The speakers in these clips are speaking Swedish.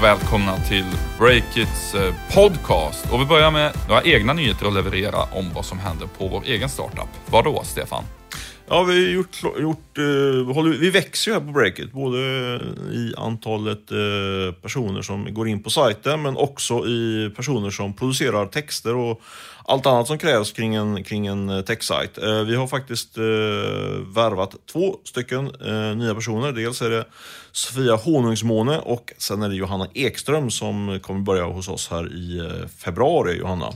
och välkomna till Breakits eh, podcast. Och vi börjar med några egna nyheter att leverera om vad som händer på vår egen startup. Vad då, Stefan? Ja, vi, har gjort, gjort, uh, håller, vi växer ju här på Breakit, både i antalet uh, personer som går in på sajten, men också i personer som producerar texter och allt annat som krävs kring en, kring en techsajt. Uh, vi har faktiskt värvat två stycken nya personer. Dels är det Sofia Honungsmåne och sen är det Johanna Ekström som kommer börja hos oss här i februari, Johanna.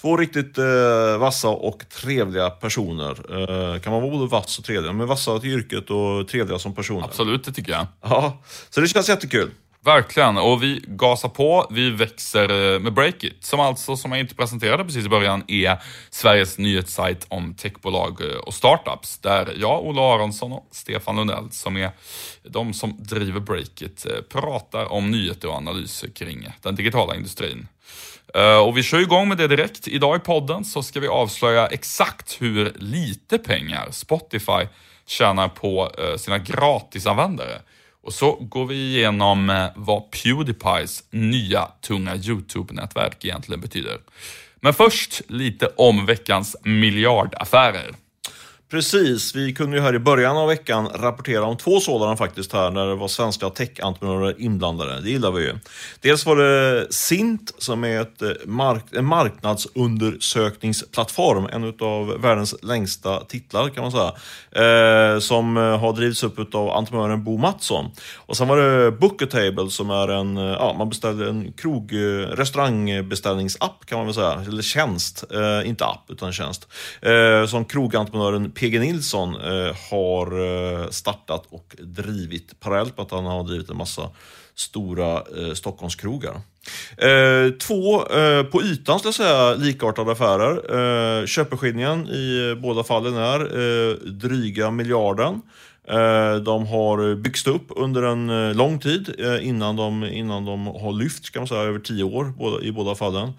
Två riktigt eh, vassa och trevliga personer. Eh, kan man vara både vass och trevlig? Men vassa till yrket och trevliga som personer. Absolut, det tycker jag. Ja, så det känns jättekul. Verkligen, och vi gasar på, vi växer eh, med Breakit, som alltså, som jag inte presenterade precis i början, är Sveriges nyhetssajt om techbolag eh, och startups. Där jag, Ola Aronsson och Stefan Lundell, som är de som driver Breakit, eh, pratar om nyheter och analyser kring den digitala industrin. Och vi kör igång med det direkt. Idag i podden så ska vi avslöja exakt hur lite pengar Spotify tjänar på sina gratisanvändare. Och så går vi igenom eh, vad Pewdiepies nya tunga YouTube-nätverk egentligen betyder. Men först lite om veckans miljardaffärer. Precis, vi kunde ju här i början av veckan rapportera om två sådana faktiskt här, när det var svenska tech-entreprenörer inblandade. Det gillar vi ju. Dels var det Sint som är ett eh, mark en marknadsundersökningsplattform, en av världens längsta titlar kan man säga, eh, som eh, har drivits upp av entreprenören Bo Mattsson. Och sen var det Bookatable som är en, eh, ja, man beställer en krog, restaurangbeställningsapp kan man väl säga, eller tjänst, eh, inte app utan tjänst, eh, som krogentreprenören PG Nilsson eh, har eh, startat och drivit parallellt med att han har drivit en massa stora eh, Stockholmskrogar. Två på ytan skulle jag säga likartade affärer. Köpeskillingen i båda fallen är dryga miljarden. Eh, de har byggts upp under en eh, lång tid eh, innan de, innan de har lyft, kan man säga, över tio år i båda fallen.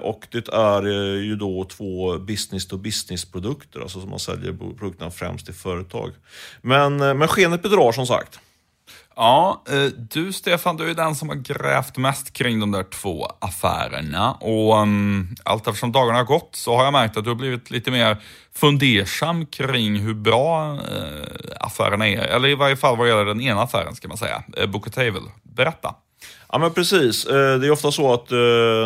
Och det är ju då två business to business-produkter, alltså som man säljer produkterna främst till företag. Men, men skenet bedrar som sagt. Ja, eh, du Stefan, du är den som har grävt mest kring de där två affärerna. Och um, allt eftersom dagarna har gått så har jag märkt att du har blivit lite mer fundersam kring hur bra uh, affärerna är. Eller i varje fall vad gäller den ena affären ska man säga, uh, Book Table. Berätta. Ja men precis. Eh, det är ofta så att eh,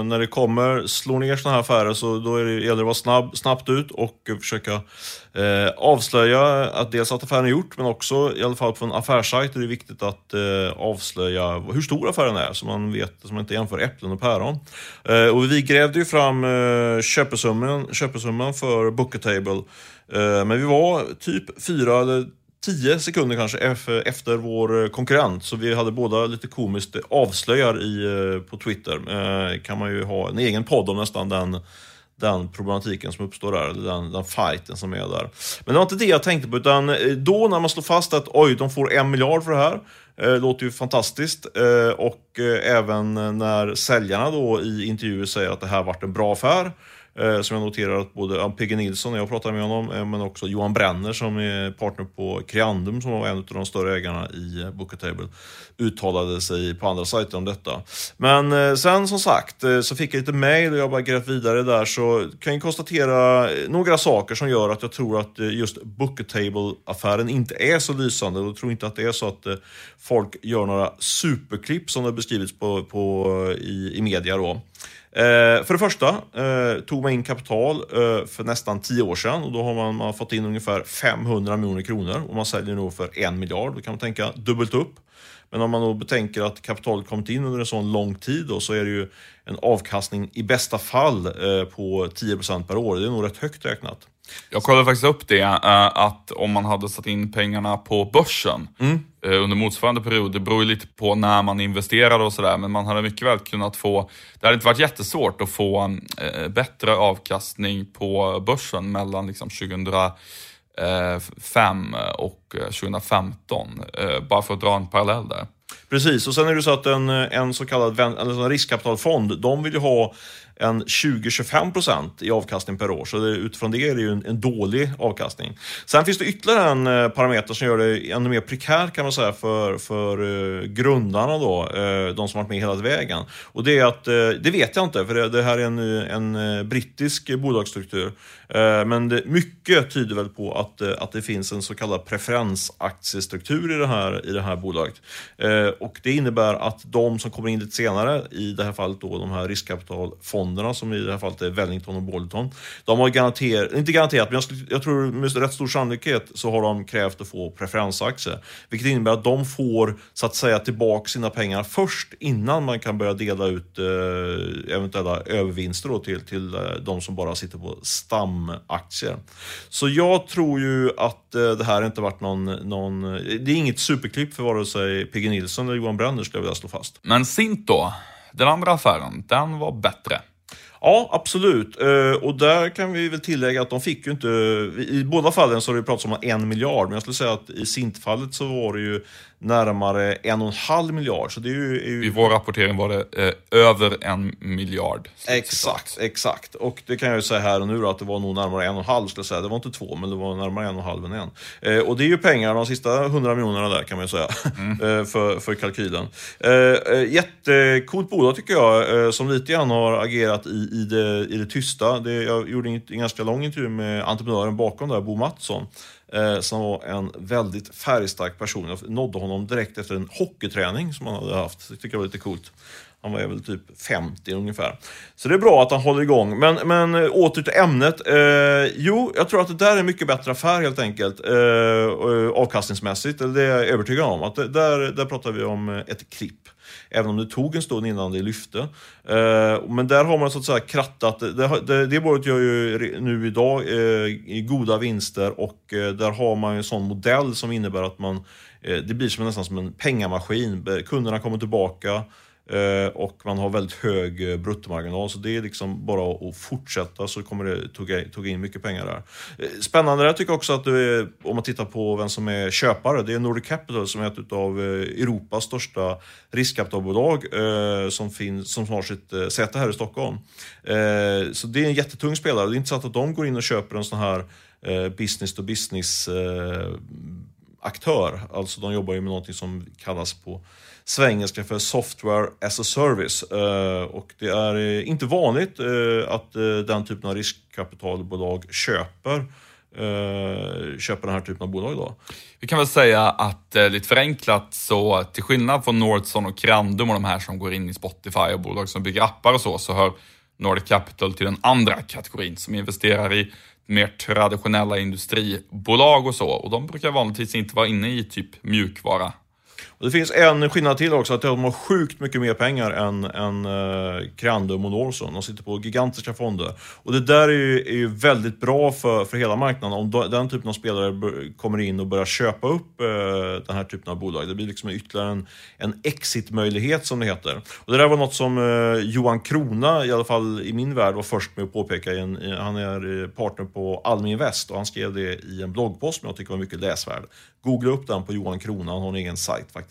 när det kommer, slår ner sådana här affärer så då är det, gäller det att vara snabb, snabbt ut och försöka eh, avslöja att dels att affären är gjort men också i alla fall på en affärssajt är det viktigt att avslöja hur stor affären är så man vet, så man inte jämför äpplen och päron. Och vi grävde ju fram köpesumman, köpesumman för Bookatable men vi var typ fyra eller 10 sekunder kanske efter vår eh, konkurrent. Så vi hade båda lite komiskt avslöjar i, eh, på Twitter. Eh, kan man ju ha en egen podd om nästan den, den problematiken som uppstår där, eller den, den fighten som är där. Men det var inte det jag tänkte på, utan eh, då när man slår fast att oj, de får en miljard för det här, eh, låter ju fantastiskt. Och även när säljarna då i intervjuer säger att det här varit en bra affär, Eh, som jag noterar att både PG Nilsson, när jag pratade med honom, eh, men också Johan Brenner som är partner på Creandum, som var en av de större ägarna i eh, Bookatable, uttalade sig på andra sajter om detta. Men eh, sen som sagt eh, så fick jag lite mail och jag bara grävt vidare där så kan jag konstatera några saker som gör att jag tror att just Bookatable-affären inte är så lysande och tror inte att det är så att folk gör några superklipp som det beskrivits på, på, i, i media då. Eh, för det första eh, tog man in kapital eh, för nästan 10 år sedan och då har man, man fått in ungefär 500 miljoner kronor och man säljer nu för en miljard. Då kan man tänka dubbelt upp. Men om man då betänker att kapitalet kommit in under en sån lång tid då, så är det ju en avkastning i bästa fall eh, på 10% per år. Det är nog rätt högt räknat. Jag kollade faktiskt upp det, eh, att om man hade satt in pengarna på börsen mm. Eh, under motsvarande period, det beror ju lite på när man investerade och sådär, men man hade mycket väl kunnat få, det hade inte varit jättesvårt att få eh, bättre avkastning på börsen mellan liksom 2005 eh, och 2015, bara för att dra en parallell där. Precis, och sen är det så att en, en så kallad en riskkapitalfond, de vill ju ha en 20-25 procent i avkastning per år. Så det, utifrån det är det ju en, en, dålig avkastning. Sen finns det ytterligare en eh, parameter som gör det ännu mer prekärt kan man säga för, för eh, grundarna då, eh, de som varit med hela vägen. Och det är att, det vet jag inte, för det, det här är en, en brittisk bolagsstruktur. Eh, men det, mycket tyder väl på att, eh, att det finns en så kallad preferensaktiestruktur i det här, i det här bolaget. Eh, och det innebär att de som kommer in lite senare, i det här fallet då de här riskkapitalfonderna som i det här fallet är Wellington och Bolton, de har garanterat, inte garanterat, men jag, jag tror med rätt stor sannolikhet så har de krävt att få preferensaktier. Vilket innebär att de får så att säga tillbaka sina pengar först innan man kan börja dela ut eventuella övervinster då till, till de som bara sitter på stam stamaktier. Så jag tror ju att eh, det här inte varit någon, någon... Det är inget superklipp för vare sig PG Nilsson eller Johan Brenner skulle jag vilja slå fast. Men Sint då? Den andra affären, den var bättre. Ja, absolut. Eh, och där kan vi väl tillägga att de fick ju inte... I båda fallen så har det pratats om en miljard, men jag skulle säga att i Sint-fallet så var det ju närmare en och en halv miljard. Så det är ju, är ju... I vår rapportering var det eh, över en miljard. Exakt, exakt. Och det kan jag ju säga här och nu då, att det var nog närmare en och en halv, skulle jag säga. Det var inte två, men det var närmare en och en halv än en. Eh, och det är ju pengar, de sista hundra miljonerna där kan man ju säga, mm. eh, för, för kalkylen. Eh, eh jättecoolt bolag tycker jag, eh, som lite grann har agerat i, i, det, i det tysta. Det, jag gjorde en ganska lång intervju med entreprenören bakom där, Bo Mattsson Eh, som var en väldigt färgstark person. Jag nådde honom direkt efter en hockeyträning som han hade haft. Det tycker jag var lite coolt. Han var väl typ 50 ungefär. Så det är bra att han håller igång. Men, men eh, åter till ämnet. Eh, jo, jag tror att det där är en mycket bättre affär helt enkelt. Eh, eh avkastningsmässigt. Det är jag övertygad om. Att det, där, där pratar vi om eh, ett klipp. Även om det tog en stund innan det lyfte. Eh, men där har man så att säga krattat. Det, det, det bolaget gör ju nu idag eh, goda vinster och eh, där har man en sån modell som innebär att man eh, det blir som, nästan som en pengamaskin. Kunderna kommer tillbaka Eh, och man har väldigt hög eh, bruttomarginal. Så det är liksom bara att fortsätta så kommer det tugga, in mycket pengar där. Eh, spännande jag tycker också att är, om man tittar på vem som är köpare, det är Nordic Capital som är ett av Europas största riskkapitalbolag som, finns, som har sitt säte här i Stockholm. Så det är en jättetung spelare. Det är inte så att de går in och köper en sån här business to business aktör. Alltså de jobbar ju med någonting som kallas på svengelska för software as a service. Eh, och det är eh, inte vanligt eh, att den typen av riskkapitalbolag köper köper den här typen av bolag då. Vi kan väl säga att lite förenklat så till skillnad från Nordson och Crandum och de här som går in i Spotify och bolag som bygger appar och så, så hör Nordic Capital till den andra kategorin som investerar i mer traditionella industribolag och så. Och de brukar vanligtvis inte vara inne i typ mjukvara och det finns en skillnad till också, att de har sjukt mycket mer pengar än, än eh, uh, Crandum och Norson. De sitter på gigantiska fonder. Och det där är ju, är ju väldigt bra för, för hela marknaden om den typen av spelare kommer in och börjar köpa upp uh, den här typen av bolag. Det blir liksom ytterligare en, en exit-möjlighet som det heter. Och det där var något som uh, Johan Krona, i alla fall i min värld, var först med att påpeka. I en, han är partner på Almi Invest och han skrev det i en bloggpost som jag tycker var mycket läsvärd. Googla upp den på Johan Krona, han har en egen sajt faktiskt.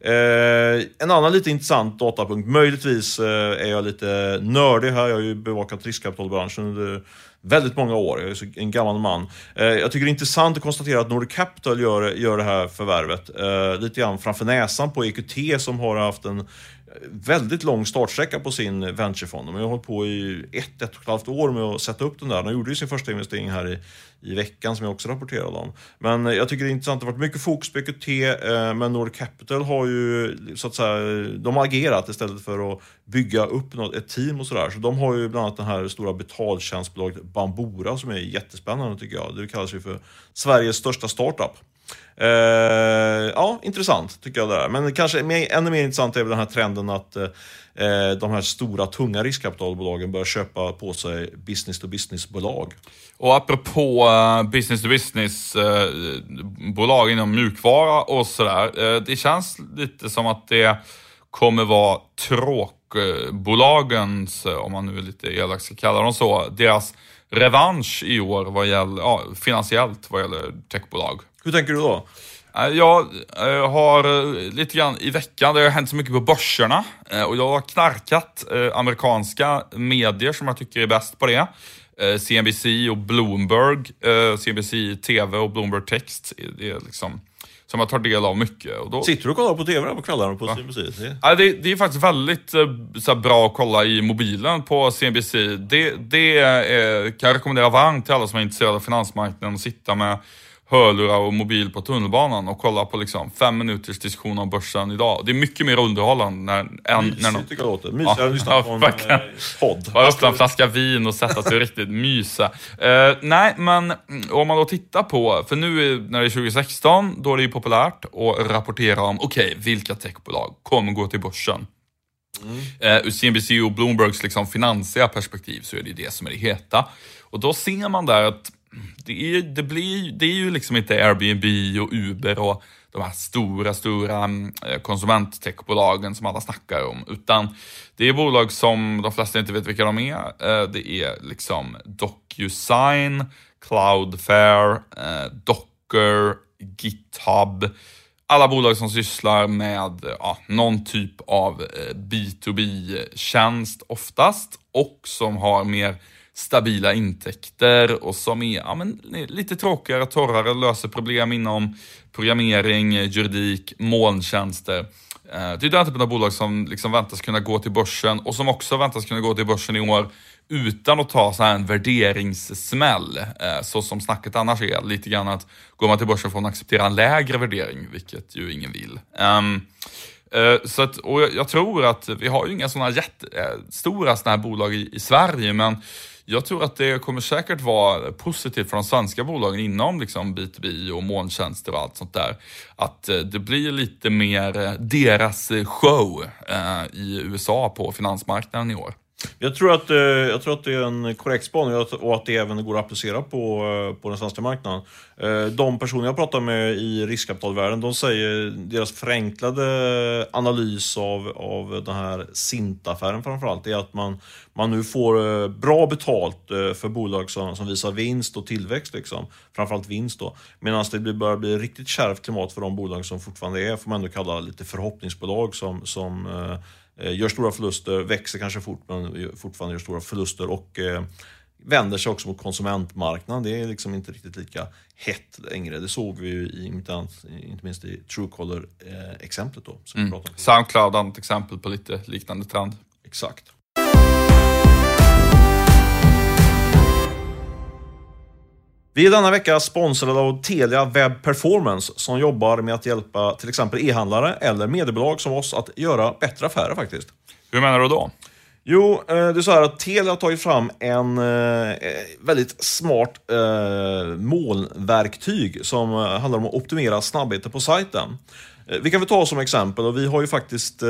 Eh, en annan lite intressant datapunkt, möjligtvis eh, är jag lite nördig här, jag har ju bevakat riskkapitalbranschen under väldigt många år, jag är en gammal man. Eh, jag tycker det är intressant att konstatera att Nordic Capital gör, gör det här förvärvet eh, lite grann framför näsan på EQT som har haft en väldigt lång startsträcka på sin venturefond. De har hållit på i ett, ett och ett halvt år med att sätta upp den där. De gjorde ju sin första investering här i, i veckan som jag också rapporterade om. Men eh, jag tycker det är intressant, det har varit mycket fokus på EQT, eh, men Nord Capital har ju så att säga, de har agerat istället för att bygga upp något, ett team och sådär. Så de har ju bland annat det här stora betaltjänstbolaget Bambora som är jättespännande tycker jag. Det kallas ju för Sveriges största startup. Eh, ja, intressant tycker jag det är. Men kanske mer, ännu mer intressant är väl den här trenden att eh, eh de här stora tunga riskkapitalbolagen börjar köpa på sig business to business-bolag. Och apropå uh, business to business-bolag eh, inom mjukvara och sådär. det känns lite som att det kommer vara tråkbolagens, om man nu är lite elak ska kalla dem så, deras revansch i år vad gäller, ja, finansiellt vad gäller techbolag. Hur tänker du då? Eh, Jag eh, har eh, lite grann i veckan, det har hänt så mycket på börserna och jag har knarkat amerikanska medier som jag tycker är bäst på det. CNBC och Bloomberg, CNBC TV och Bloomberg Text, det är liksom som jag tar del av mycket. Och då, Sitter du och kollar på TV på kvällarna på CNBC? Ja, det, det är faktiskt väldigt så här, bra att kolla i mobilen på CNBC. Det, det eh, kan jag rekommendera varmt till alla som är intresserade av finansmarknaden att sitta med hörlurar och mobil på tunnelbanan och kolla på liksom fem minuters diskussion om börsen idag. Det är mycket mer underhållande när, än när Mysigt någon tycker jag låter. Mysigare Ja, lyssna ja, på en eh, podd. bara öppna en flaska vin och sätta sig och riktigt mysa. Eh, nej, men mm, om man då tittar på, för nu är- när det är 2016, då är det ju populärt att rapportera om, okej, vilka techbolag kommer gå till börsen? Eh, ur CNBC och Bloombergs liksom finansiella perspektiv så är det ju det som är det heta. Och då ser man där att det är, det blir, det är ju liksom inte Airbnb och Uber och de här stora, stora mm, eh, konsumenttechbolagen som alla snackar om. Utan det är bolag som de flesta inte vet vilka de är. Eh, det är liksom DocuSign, Cloudflare, eh, Docker, GitHub. Alla bolag som sysslar med ja, någon typ av B2B-tjänst oftast och som har mer stabila intäkter och som är ja, men, lite tråkigare, torrare, löser problem inom programmering, juridik, molntjänster. Eh, det är den typen av bolag som liksom väntas kunna gå till börsen och som också väntas kunna gå till börsen i år utan att ta så här en värderingssmäll, eh, så som snacket annars är. Lite grann att går man till börsen får man acceptera en lägre värdering, vilket ju ingen vill. Ehm, eh, så att, och jag, jag tror att vi har ju inga sådana jättestora sådana här bolag i, i Sverige, men jag tror att det kommer säkert vara positivt för de svenska bolagen inom liksom B2B och molntjänster och allt sånt där. Att eh, det blir lite mer eh, deras eh, show i USA på finansmarknaden i år. Jag tror, att, eh, jag tror att det är en korrekt spaning och att- det även går att applicera på, eh, på den svenska marknaden. Eh, de personer jag pratar med i riskkapitalvärlden, de säger deras förenklade analys av, av den här Sint-affären framförallt, är att man, man nu får bra betalt för bolag som, som visar vinst och tillväxt. Liksom. Framförallt vinst då. Medan det börjar bli riktigt kärvt klimat för de bolag som fortfarande är, får man ändå kalla lite förhoppningsbolag som, som gör stora förluster, växer kanske fort men fortfarande gör stora förluster och eh, vänder sig också mot konsumentmarknaden. Det är liksom inte riktigt lika hett längre. Det såg vi ju i, inte, minst i Truecaller-exemplet då. Som vi pratade om. Soundcloud är ett exempel på lite liknande trend. Exakt. Vi är denna vecka sponsrade av Telia Web Performance som jobbar med att hjälpa till exempel e-handlare eller mediebolag som oss att göra bättre affärer faktiskt. Hur menar du då? Jo, eh, det är så här att Telia har tagit fram en eh, väldigt smart eh, molnverktyg som handlar om att optimera snabbheten på sajten. Vi kan väl ta som exempel, och vi har ju faktiskt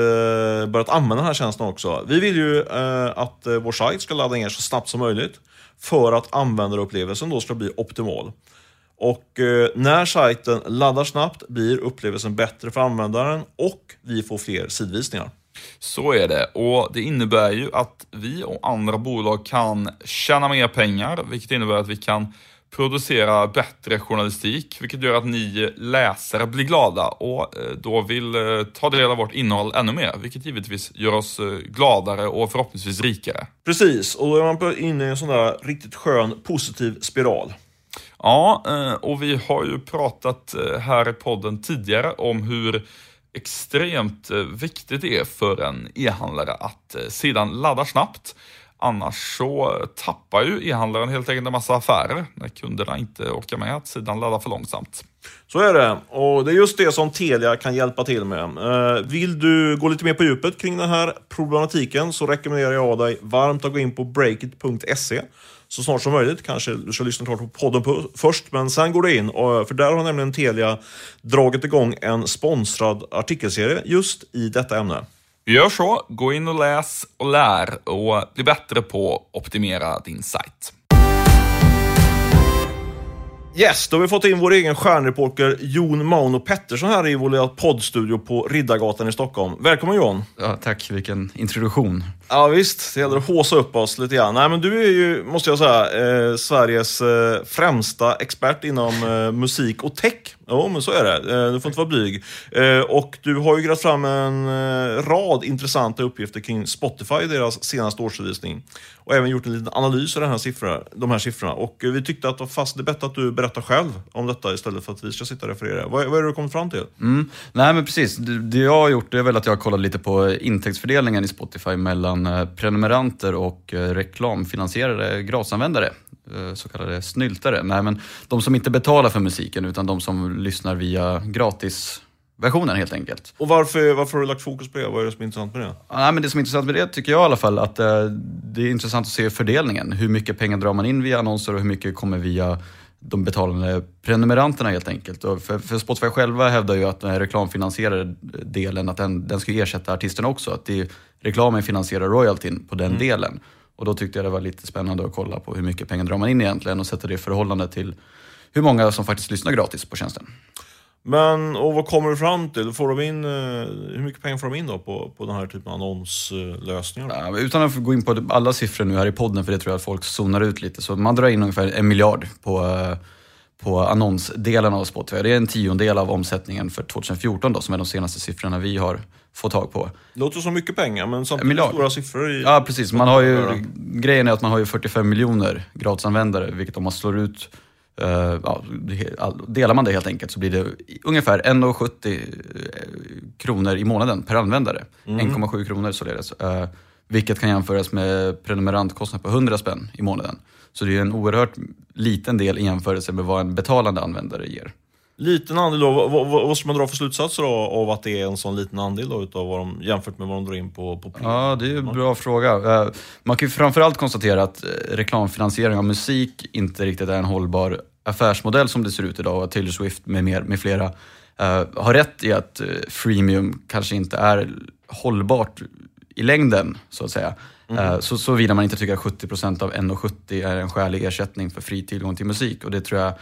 börjat använda den här tjänsten också. Vi vill ju att vår sajt ska ladda ner så snabbt som möjligt för att användarupplevelsen då ska bli optimal. Och eh, när sajten laddar snabbt blir upplevelsen bättre för användaren och vi får fler sidvisningar. Så är det och det innebär ju att vi och andra bolag kan tjäna mer pengar, vilket innebär att vi kan producera bättre journalistik, vilket gör att ni läsare blir glada och eh, då vill eh, ta del av vårt innehåll ännu mer, vilket givetvis gör oss eh, gladare och förhoppningsvis rikare. Precis, och då är man inne i en sån där riktigt skön positiv spiral. Ja, och vi har ju pratat här i podden tidigare om hur extremt viktigt det är för en e-handlare att sidan laddar snabbt. Annars så tappar ju e-handlaren helt enkelt en massa affärer när kunderna inte orkar med att sidan laddar för långsamt. Så är det, och det är just det som Telia kan hjälpa till med. Eh, vill du gå lite mer på djupet kring den här problematiken så rekommenderar jag dig varmt att gå in på breakit.se så snart som möjligt. Kanske du ska lyssna klart på podden på, först, men sen går du in. Och, eh, för där har nämligen Telia dragit igång en sponsrad artikelserie just i detta ämne. Gör så, gå in och läs och lär och bli bättre på att optimera din sajt. Yes, då har vi fått in vår egen stjärnreporter Jon Mauno Pettersson här i vår lilla poddstudio på Riddargatan i Stockholm. Välkommen Jon! Ja, tack, vilken introduktion. Ja visst, det gäller att håsa upp oss lite grann. Nej men du är ju, måste jag säga, eh, Sveriges eh, främsta expert inom eh, musik och tech. Jo men så är det, eh, du får inte vara blyg. Eh, och du har ju grävt fram en eh, rad intressanta uppgifter kring Spotify, deras senaste årsredovisning. Och även gjort en liten analys av den här siffrorna, de här siffrorna. Och eh, vi tyckte att det var fast det är bättre att du berättar själv om detta istället för att vi ska sitta och referera. Vad, vad är det du kommit fram till? Mm. Nej men precis, det, det jag har gjort är väl att jag har kollat lite på intäktsfördelningen i Spotify mellan eh, prenumeranter och eh, reklamfinansierade gratisanvändare. eh, Så kallade snyltare. Nej men de som inte betalar för musiken utan de som lyssnar via gratisversionen helt enkelt. Och varför, varför har du lagt fokus på det? Vad är det som är intressant med det? Ja, men det som är intressant med det tycker jag i alla fall att eh, det är intressant att se fördelningen. Hur mycket pengar drar man in via annonser och hur mycket kommer via de betalande prenumeranterna helt enkelt. Och för, för Spotify själva hävdar ju att den reklamfinansierade delen, att den, den ska ersätta artisterna också. Att det, reklamen finansierar royaltyn på den delen. Och då tyckte jag det var lite spännande att kolla på hur mycket pengar drar man in egentligen och sätta det i förhållande till hur många som faktiskt lyssnar gratis på tjänsten. Men, och vad kommer du fram till? Får de in, eh, hur mycket pengar får de in då på, på den här typen av annonslösningar? Ja, utan att gå in på alla siffror nu här i podden, för det tror jag att folk zonar ut lite. Så man drar in ungefär en miljard på, eh, på annonsdelen av Spotify. Det är en tiondel av omsättningen för 2014 då, som är de senaste siffrorna vi har fått tag på. Låter som mycket pengar, men En samtidigt miljard. stora siffror. I, Ja, precis. Man har ju, grejen är att man har ju 45 miljoner gratisanvändare, vilket om man slår ut eh, ja, delar man det helt enkelt så blir det ungefär 1,70 kronor i månaden per användare. 1,7 kronor således. Eh, vilket kan jämföras med prenumerantkostnad på 100 spänn i månaden. Så det är en oerhört liten del i jämförelse med vad en betalande användare ger. Liten andel då, vad, vad, vad ska man dra för slutsatser då, av att det är en sån liten andel då, utav vad de, jämfört med vad de drar in på, på? Ja, det är en bra fråga. Eh, Man kan ju framförallt konstatera att eh, reklamfinansiering av musik inte riktigt är en hållbar affärsmodell som det ser ut idag. Och Taylor Swift med, mer, med flera eh, har rätt i att freemium kanske inte är hållbart i längden, så att säga. Mm. Så, såvida man inte tycker att 70% av 1,70 är en skälig ersättning för fri tillgång till musik. Och det tror jag,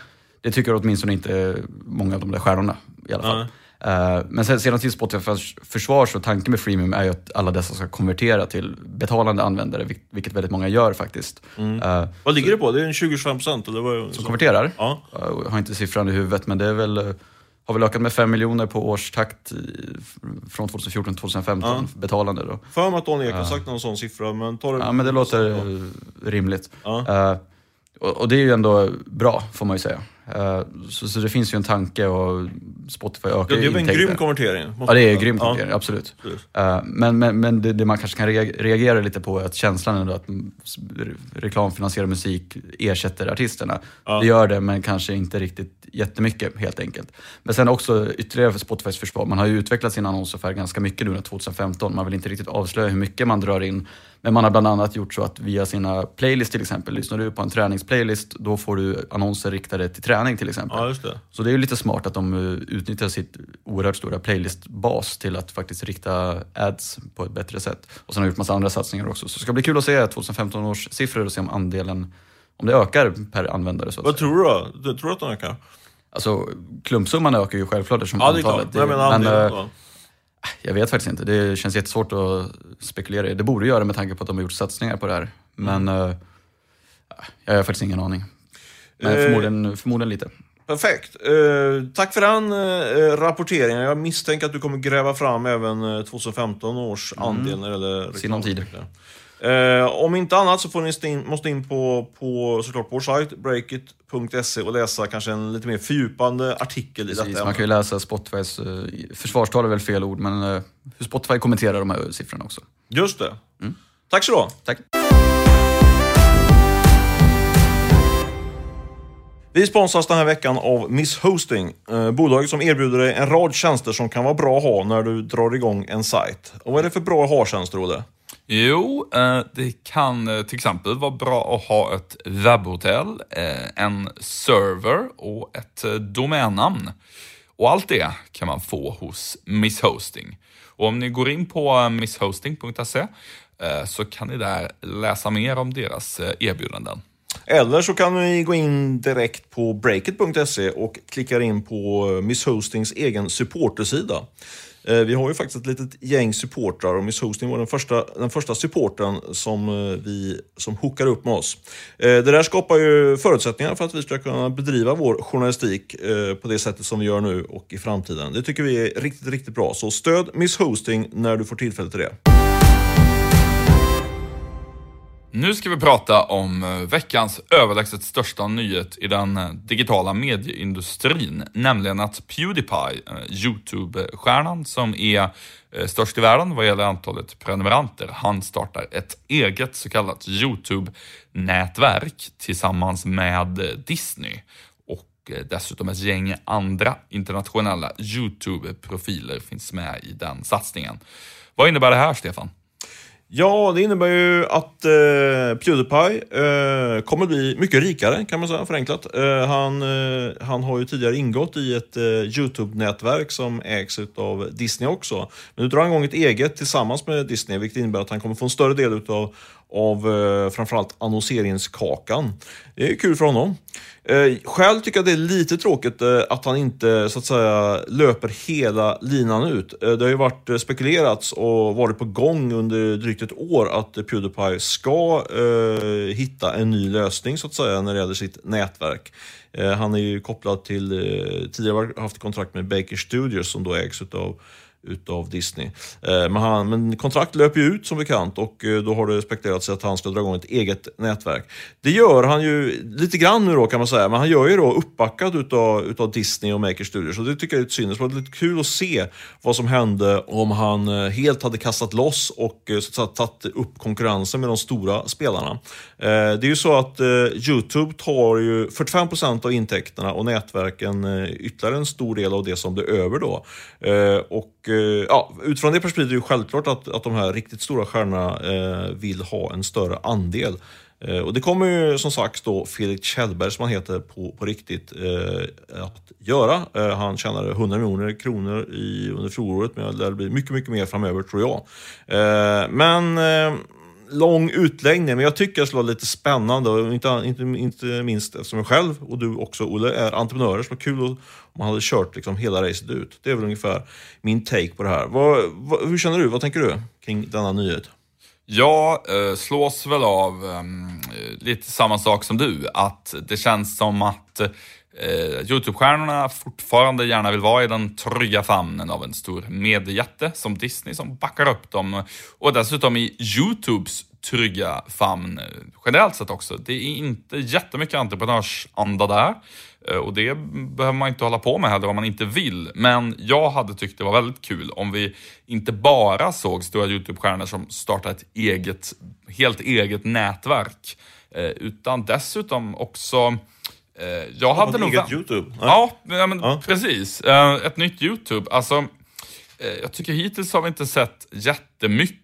det tycker åtminstone inte många av de där stjärnorna i alla fall. Eh, Men sen, sedan till Spotifys försvar så tanken med freemium är ju att alla dessa ska konvertera till betalande användare, vil- vilket väldigt många gör faktiskt. Eh, Vad ligger det på? Det är en 20-25 procent? Som konverterar. Ja. Jag har inte siffran i huvudet men det är väl, eh, har väl ökat med 5 miljoner på årstakt i- från 2014 till 2015 betalande då. För mig att Dan Ek har sagt någon sån siffra, men ta det... Ja men det låter eh, rimligt. Ja. Eh, och, och det är ju ändå bra får man ju säga. Eh, så, så det finns ju en tanke och Spotify ökar Det är ju väl en grym konvertering? Ja, det är säga. grym konvertering, Ja. absolut. Eh, Men, men, men det, det man kanske kan rea- reagera lite på är att känslan ändå att reklamfinansierad musik ersätter artisterna. Det gör det, men kanske inte riktigt jättemycket helt enkelt. Men sen också ytterligare för Spotifys försvar, man har ju utvecklat sin annonsaffär ganska mycket nu under 2015. Man vill inte riktigt avslöja hur mycket man drar in. Men man har bland annat gjort så att via sina playlists till exempel, lyssnar du på en träningsplaylist, då får du annonser riktade till träning till exempel. Ja, just det. Så det är ju lite smart att de eh, utnyttjar sitt oerhört stora playlistbas till att faktiskt rikta ads på ett bättre sätt. Och sen har de gjort massa andra satsningar också. Så det ska bli kul att se 2015 års siffror och se om andelen, om det ökar per användare. Så Vad tror du då? Du tror att den ökar? Alltså klumpsumman ökar ju självklart eftersom Ja, det är klart. antalet. Men menar men, andelen eh? Jag vet faktiskt inte. Det känns jättesvårt att spekulera i. Det borde göra med tanke på att de har gjort satsningar på det här. Men Mm. eh, jag har faktiskt ingen aning. Men Eh, förmodligen, förmodligen lite. Perfekt. Eh, tack för den eh, rapporteringen. Jag misstänker att du kommer gräva fram även eh, 2015 års andel när det gäller Mm. Eh, om inte annat så får ni in, måste in på, på såklart på vår sajt, breakit.se och läsa kanske en lite mer fördjupande artikel i Precis, detta man kan ju läsa Spotifys, eh, försvarstal är väl fel ord, men eh, hur Spotify kommenterar de här siffrorna också. Just det. Tack så ha. Tack. Vi sponsras den här veckan av Miss Hosting, eh, bolaget som erbjuder dig en rad tjänster som kan vara bra att ha när du drar igång en sajt. Och vad är det för bra ha-tjänster, Olle? Jo, eh, det kan eh, till exempel vara bra att ha ett webbhotell, eh, en server och ett domännamn. Och allt det kan man få hos Miss Hosting. Och om ni går in på misshosting.se så kan ni där läsa mer om deras erbjudanden. Eller så kan ni gå in direkt på breakit.se och klicka in på Miss Hostings egen supportersida. Eh, vi har ju faktiskt ett litet gäng supportrar och Miss Hosting var den första, den första supporten som, eh, vi, som hookar upp med oss. Eh, det där skapar ju förutsättningar för att vi ska kunna bedriva vår journalistik på det sättet som vi gör nu och i framtiden. Det tycker vi är riktigt, riktigt bra. Så stöd Miss Hosting när du får tillfälle till det. Nu ska vi prata om eh, veckans överlägset största nyhet i den eh, digitala medieindustrin, nämligen att Pewdiepie, eh, Youtube-stjärnan som är störst i världen vad gäller antalet prenumeranter, han startar ett eget så kallat Youtube-nätverk tillsammans med Disney och dessutom ett gäng andra internationella Youtube-profiler finns med i den satsningen. Vad innebär det här, Stefan? Ja, det innebär ju att eh, Pewdiepie eh, kommer bli mycket rikare kan man säga förenklat. Eh, han, eh, han har ju tidigare ingått i ett eh, Youtube-nätverk som ägs av Disney också. Men nu drar han igång ett eget tillsammans med Disney, vilket innebär att han kommer få en större del utav av eh, framförallt annonseringskakan. Det är kul för honom. Eh, själv tycker jag det är lite tråkigt eh, att han inte så att säga löper hela linan ut. Eh, det har ju varit eh, spekulerats och varit på gång under drygt ett år att Pewdiepie ska eh, hitta en ny lösning så att säga när det gäller sitt nätverk. Eh, han är ju kopplad till, eh, tidigare haft kontrakt med Baker Studios som då ägs utav utav Disney. Eh, men, han, men kontrakt löper ju ut som bekant och eh, då har det spekulerats att han ska dra igång ett eget nätverk. Det gör han ju lite grann nu då kan man säga, men han gör ju då uppbackad utav, utav Disney och Maker Studios. Så det tycker jag är ett synd. Det var lite kul att se vad som hände om han eh, helt hade kastat loss och så att säga, tagit upp konkurrensen med de stora spelarna. Det är ju så att Youtube tar ju 45 procent av intäkterna och nätverken ytterligare en stor del av det som blir över då. Och Eh, ja, utifrån det perspektivet är det självklart att, att de här riktigt stora stjärnorna eh, vill ha en större andel. Eh, och det kommer ju som sagt då Felix Kjellberg, som han heter på, på riktigt, eh, att göra. Eh, han tjänade 100 miljoner kronor i, under fjolåret, men det lär bli mycket, mycket mer framöver tror jag. Eh, men eh, lång utläggning, men jag tycker det skulle vara lite spännande, och inte, inte, inte minst eftersom jag själv och du också Olle är entreprenörer, så det var kul om man hade kört liksom hela racet ut. Det är väl ungefär min take på det här. Vad, vad, hur känner du? Vad tänker du kring denna nyhet? Jag eh, slås väl av eh, lite samma sak som du, att det känns som att eh, eh, Youtube-stjärnorna fortfarande gärna vill vara i den trygga famnen av en stor mediejätte som Disney som backar upp dem och dessutom i Youtubes trygga famn generellt sett också. Det är inte jättemycket entreprenörsanda där eh, och det behöver man inte hålla på med heller om man inte vill. Men jag hade tyckt det var väldigt kul om vi inte bara såg stora Youtube-stjärnor som startar ett eget, helt eget nätverk eh, utan dessutom också jag hade nog... Eget YouTube? Ja, ja, men ja. precis. Eh, ett nytt YouTube. Alltså, eh, jag tycker hittills har vi inte sett jättemycket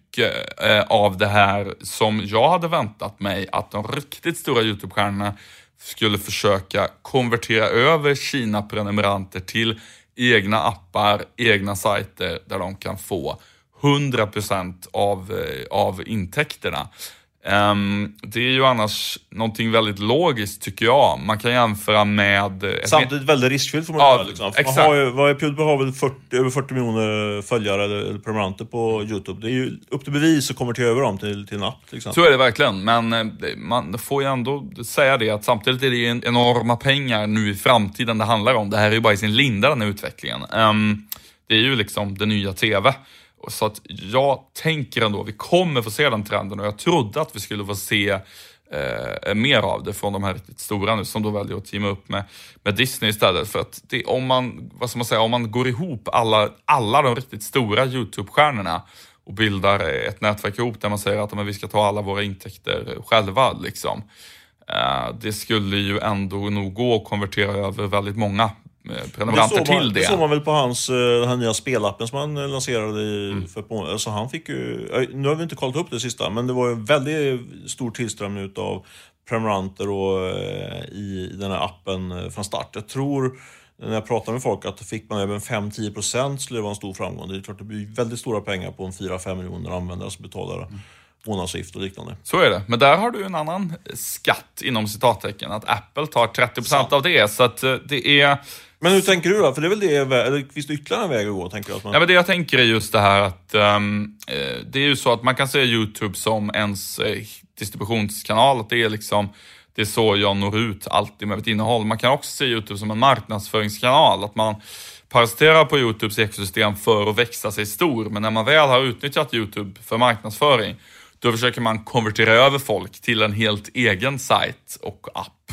av det här som jag hade väntat mig att de riktigt stora YouTube-stjärnorna skulle försöka konvertera över Kina-prenumeranter till egna appar, egna sajter där de kan få 100% av, av intäkterna. Um, det är ju annars någonting väldigt logiskt tycker jag. Man kan jämföra med... Samtidigt väldigt riskfyllt får man ja, säga. Liksom. Exakt. Man har ju, vad är Pewdiepie har väl 40, över 40 miljoner följare eller, prenumeranter på Youtube. Det är ju upp till bevis att konvertera över dem till, till en app. Liksom. Så är det verkligen, men eh, man får ju ändå säga det att samtidigt är det enorma pengar nu i framtiden det handlar om. Det här är ju bara i sin linda den här utvecklingen. Um, det är ju liksom det nya TV. Så att jag tänker ändå, vi kommer få se den trenden och jag trodde att vi skulle få se eh, mer av det från de här riktigt stora nu som då väljer att teama upp med, med Disney istället. För att det, om, man, vad ska man säga, om man går ihop alla, alla de riktigt stora YouTube-stjärnorna och bildar ett nätverk ihop där man säger att men, vi ska ta alla våra intäkter själva. Liksom. Eh, det skulle ju ändå nog gå att konvertera över väldigt många prenumeranter det till det. Det såg man väl på hans eh, den här nya spelappen som han eh, lanserade i, mm. för alltså han fick ju, Nu har vi inte kollat upp det sista, men det var ju väldigt stor tillströmning av prenumeranter och, i den här appen från start. Jag tror när jag pratar med folk att fick man över 5-10% skulle det vara en stor framgång. Det är klart det blir väldigt stora pengar på en 4-5 miljoner användare som betalar mm. månadsavgift och liknande. Så är det. Men där har du en annan skatt inom citattecken. Att Apple tar 30% ja. av det. Så att det är men hur tänker du då? För det är väl det, eller finns det ytterligare en väg att gå? Tänker jag, att man... Ja, men det jag tänker är just det här att um, det är ju så att man kan se YouTube som ens eh, distributionskanal. Att det är liksom det är så jag når ut alltid med mitt innehåll. Man kan också se YouTube som en marknadsföringskanal. Att man parasiterar på YouTubes ekosystem för att växa sig stor. Men när man väl har utnyttjat YouTube för marknadsföring, då försöker man konvertera över folk till en helt egen sajt och app.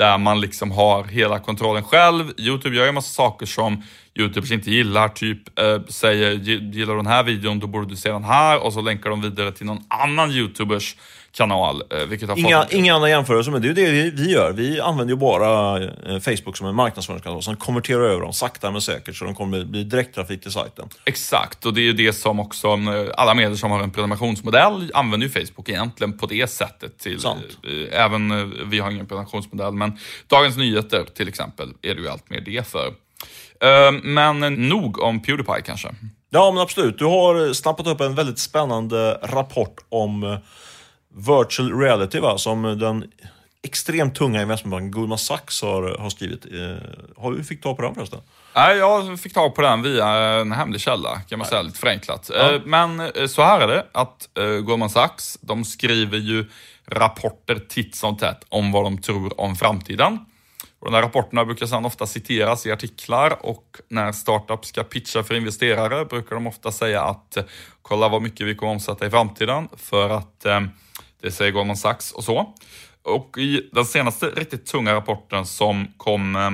Där man liksom har hela kontrollen själv. YouTube gör ju massa saker som YouTubers inte gillar. Typ eh, säger, gillar du den här videon då borde du se den här och så länkar de vidare till någon annan YouTubers kanal. Eh, vilket har inga, fått... inga andra jämförelser, men det är det vi gör. Vi använder ju bara eh, Facebook som en marknadsföringskanal som konverterar över dem sakta men säkert så de kommer bli direkttrafik till sajten. Exakt, och det är ju det som också eh, alla medier som har en prenumerationsmodell använder ju Facebook egentligen på det sättet. Till, Sant. även vi har ingen prenumerationsmodell, men Dagens Nyheter till exempel är det ju allt mer det för. Men nog om Pewdiepie kanske. Ja, men absolut. Du har snappat upp en väldigt spännande rapport om virtual reality va, som den extremt tunga investmentbanken Goldman Sachs har, har skrivit. Eh, fick du tag på den förresten? Nej, jag fick tag på den via en hemlig källa, kan man säga, lite förenklat. Ja. Eh, men eh, så här är det, att Goldman Sachs, de skriver ju rapporter titt som tätt om vad de tror om framtiden. Och de här rapporterna brukar sedan ofta citeras i artiklar och när startups ska pitcha för investerare brukar de ofta säga att kolla vad mycket vi kommer omsätta i framtiden för att eh, det säger Goldman Sachs och så. Och i den senaste riktigt tunga rapporten som kom eh,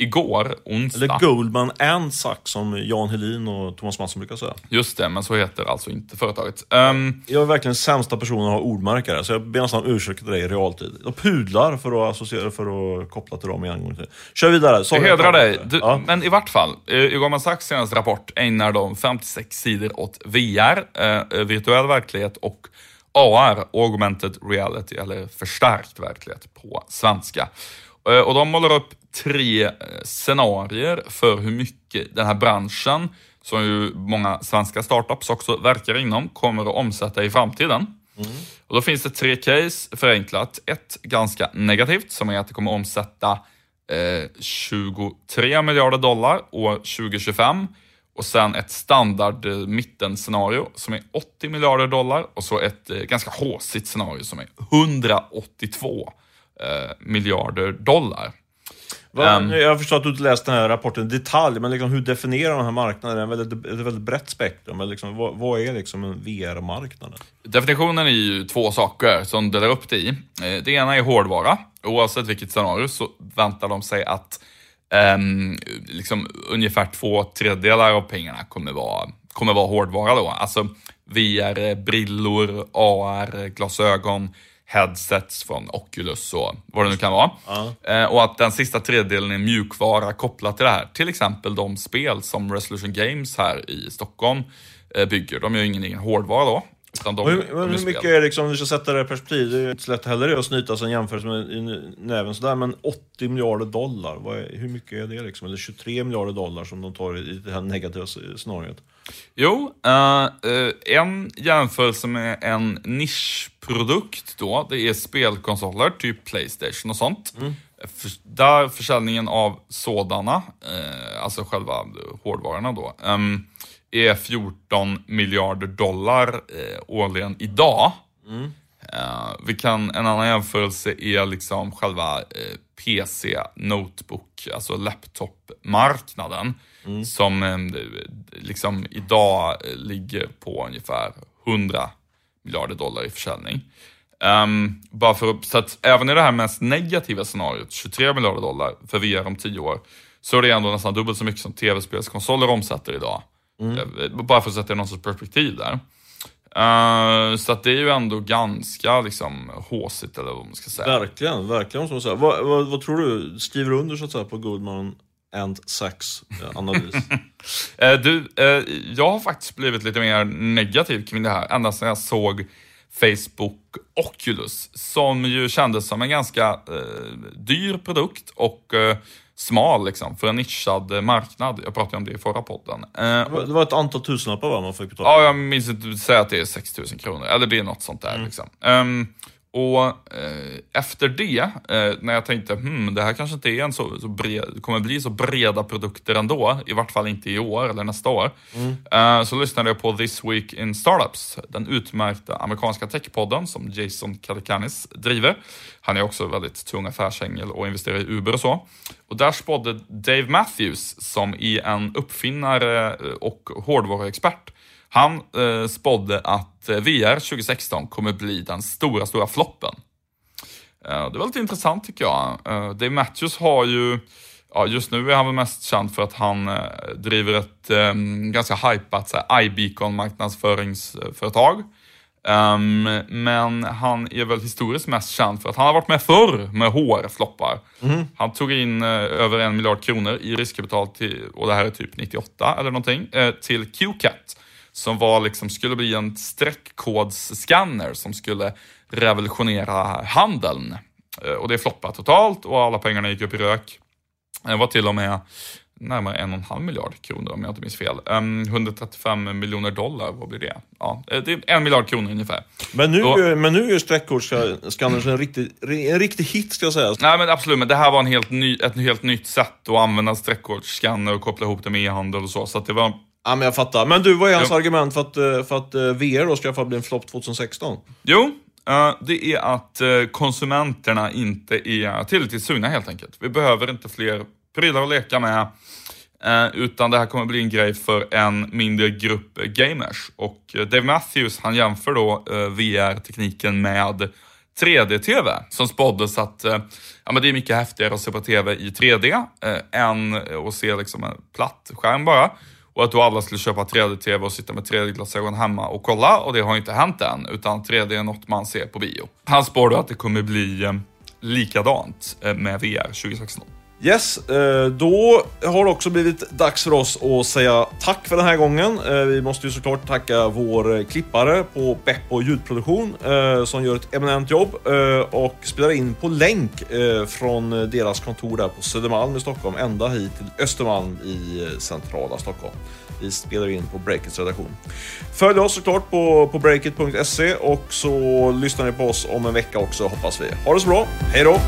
igår, onsdag. Eller Goldman and Sachs som Jan Helin och Thomas Mattsson brukar säga. Just det, men så heter alltså inte företaget. Um, jag är verkligen sämsta personen att ha ordmärkare, så jag ber nästan om ursäkt till dig i realtid. Och pudlar för att associera, för att koppla till dem igen. Kör vidare. Sorry, jag hedrar dig. Du, ja. Men i vart fall, i Goldman Sachs senaste rapport ägnar de 56 sidor åt VR, eh, virtuell verklighet och AR, augmented reality, eller förstärkt verklighet på svenska. Eh, och de målar upp tre eh, scenarier för hur mycket den här branschen, som ju många svenska startups också verkar inom, kommer att omsätta i framtiden. Mm. Och då finns det tre case förenklat. Ett ganska negativt som är att det kommer omsätta eh, 23 miljarder dollar år 2025 och sen ett standard eh, mittenscenario som är 80 miljarder dollar och så ett eh, ganska håsigt scenario som är 182 eh, miljarder dollar. Um, jag förstår att du inte läst den här rapporten i detalj, men liksom, hur definierar den här marknaden? Det är väldigt, ett väldigt brett spektrum. Men liksom, vad, vad, är liksom en VR-marknad? Definitionen är ju två saker som delar upp det i. Det ena är hårdvara. Oavsett vilket scenario så väntar de sig att um, liksom ungefär två tredjedelar av pengarna kommer vara, kommer vara hårdvara då. Alltså VR-brillor, AR-glasögon, headsets från Oculus och vad det nu kan vara. Uh. Och att den sista tredjedelen är mjukvara kopplat till det här. Till exempel de spel som Resolution Games här i Stockholm eh, bygger. De gör ju ingen egen hårdvara då, de, hur, de hur mycket är det, liksom, om du ska sätta det i perspektiv, det är inte så lätt heller att snyta sig en jämförelse med näven sådär, men 80 miljarder dollar, är, hur mycket är det liksom? Eller 23 miljarder dollar som de tar i det här negativa scenariot? Jo, uh, uh, en jämförelse med en nischprodukt då, det är spelkonsoler, typ Playstation och sånt. Mm. Där försäljningen av sådana, uh, alltså själva hårdvarorna då, är 14 miljarder dollar eh, årligen idag. Mm. Uh, vi kan, en annan jämförelse är liksom själva eh, PC, notebook, alltså laptopmarknaden. Mm. Som eh, liksom idag ligger på ungefär 100 miljarder dollar i försäljning. Um, bara för, så att även i det här mest negativa scenariot, 23 miljarder dollar för VR om 10 år, så är det ändå nästan dubbelt så mycket som tv-spelskonsoler omsätter idag. Mm. Bara för att sätta någon sorts perspektiv där. Uh, så att det är ju ändå ganska liksom håsigt eller vad man ska säga. Verkligen, verkligen som man säger. Vad, vad, vad, tror du? Skriver du under så att säga på Goldman and Sachs eh, analys? uh, du, uh, jag har faktiskt blivit lite mer negativ kring det här ända sedan jag såg Facebook Oculus som ju kändes som en ganska dyr produkt och smal liksom, för en nischad marknad. Jag pratade om det i förra podden. Eh, det var ett antal tusenlappar va, man fick betala? Ja, jag minns inte, säg att det är 6000 kronor, eller det är något sånt där. Mm. Liksom. Um, Och eh, efter det, eh, när jag tänkte hmm, det här kanske inte är en så, så bred, kommer bli så breda produkter ändå, i vart fall inte i år eller nästa år. Mm. Eh, så lyssnade jag på This Week in Startups, den utmärkta amerikanska techpodden som Jason Calacanis driver. Han är också väldigt tung affärsängel och investerar i Uber och så. Och där spådde Dave Matthews, som är en uppfinnare och hårdvaruexpert, han eh, spådde att eh, VR 2016 kommer bli den stora, stora floppen. Eh, det var lite intressant tycker jag. Eh, Dave Matthews har ju, ja, just nu är han väl mest känd för att han eh, driver ett eh, ganska hypat iBeacon marknadsföringsföretag. Um, men han är väl historiskt mest känd för att han har varit med förr med HR-floppar. Han tog in eh, över en miljard kronor i riskkapital, till, och det här är typ 98 eller någonting, eh, till QCat. Som var liksom, skulle bli en streckkodsscanner som skulle revolutionera handeln. Eh, och det floppade totalt och alla pengarna gick upp i rök. Det var till och med närmare en och en halv miljard kronor om jag inte minns fel. Um, 135 miljoner dollar, vad blir det? Ja, eh, det är en miljard kronor ungefär. Men nu, Och- men nu är streckkodsskannern en riktig, en riktig hit ska jag säga. Nej men absolut, men det här var en helt ny, ett helt nytt sätt att använda streckkodsscanner och koppla ihop det med e-handel och så. Så det var, Ja, men jag fattar. Men du, vad är hans Ja. argument för att, eh, för att eh, VR då ska i alla fall bli en flopp 2016? jo, eh, det är att konsumenterna inte är tillräckligt sugna helt enkelt. Vi behöver inte fler prylar att leka med. Utan det här kommer bli en grej för en mindre grupp gamers. Och Dave Matthews han jämför då VR-tekniken med 3D-TV som spåddes att ja, men det är mycket häftigare att se på TV i 3D eh, än att se liksom en platt skärm bara. Och att då alla skulle köpa 3D-TV och sitta med 3D-glasögon hemma och kolla och det har inte hänt än utan 3D är något man ser på bio. Han spår då att det kommer bli eh, likadant eh, med VR 2016. Yes, eh, då har det också blivit dags för oss att säga tack för den här gången. Eh, vi måste ju såklart tacka vår eh, klippare på Beppo ljudproduktion som gör ett eminent jobb och spelar in på länk från deras kontor där på Södermalm i Stockholm ända hit till Östermalm i centrala Stockholm. Vi spelar in på Breakits redaktion. Följ oss såklart på, på breakit.se och så lyssnar ni på oss om en vecka också hoppas vi. Ha det så bra, hej då!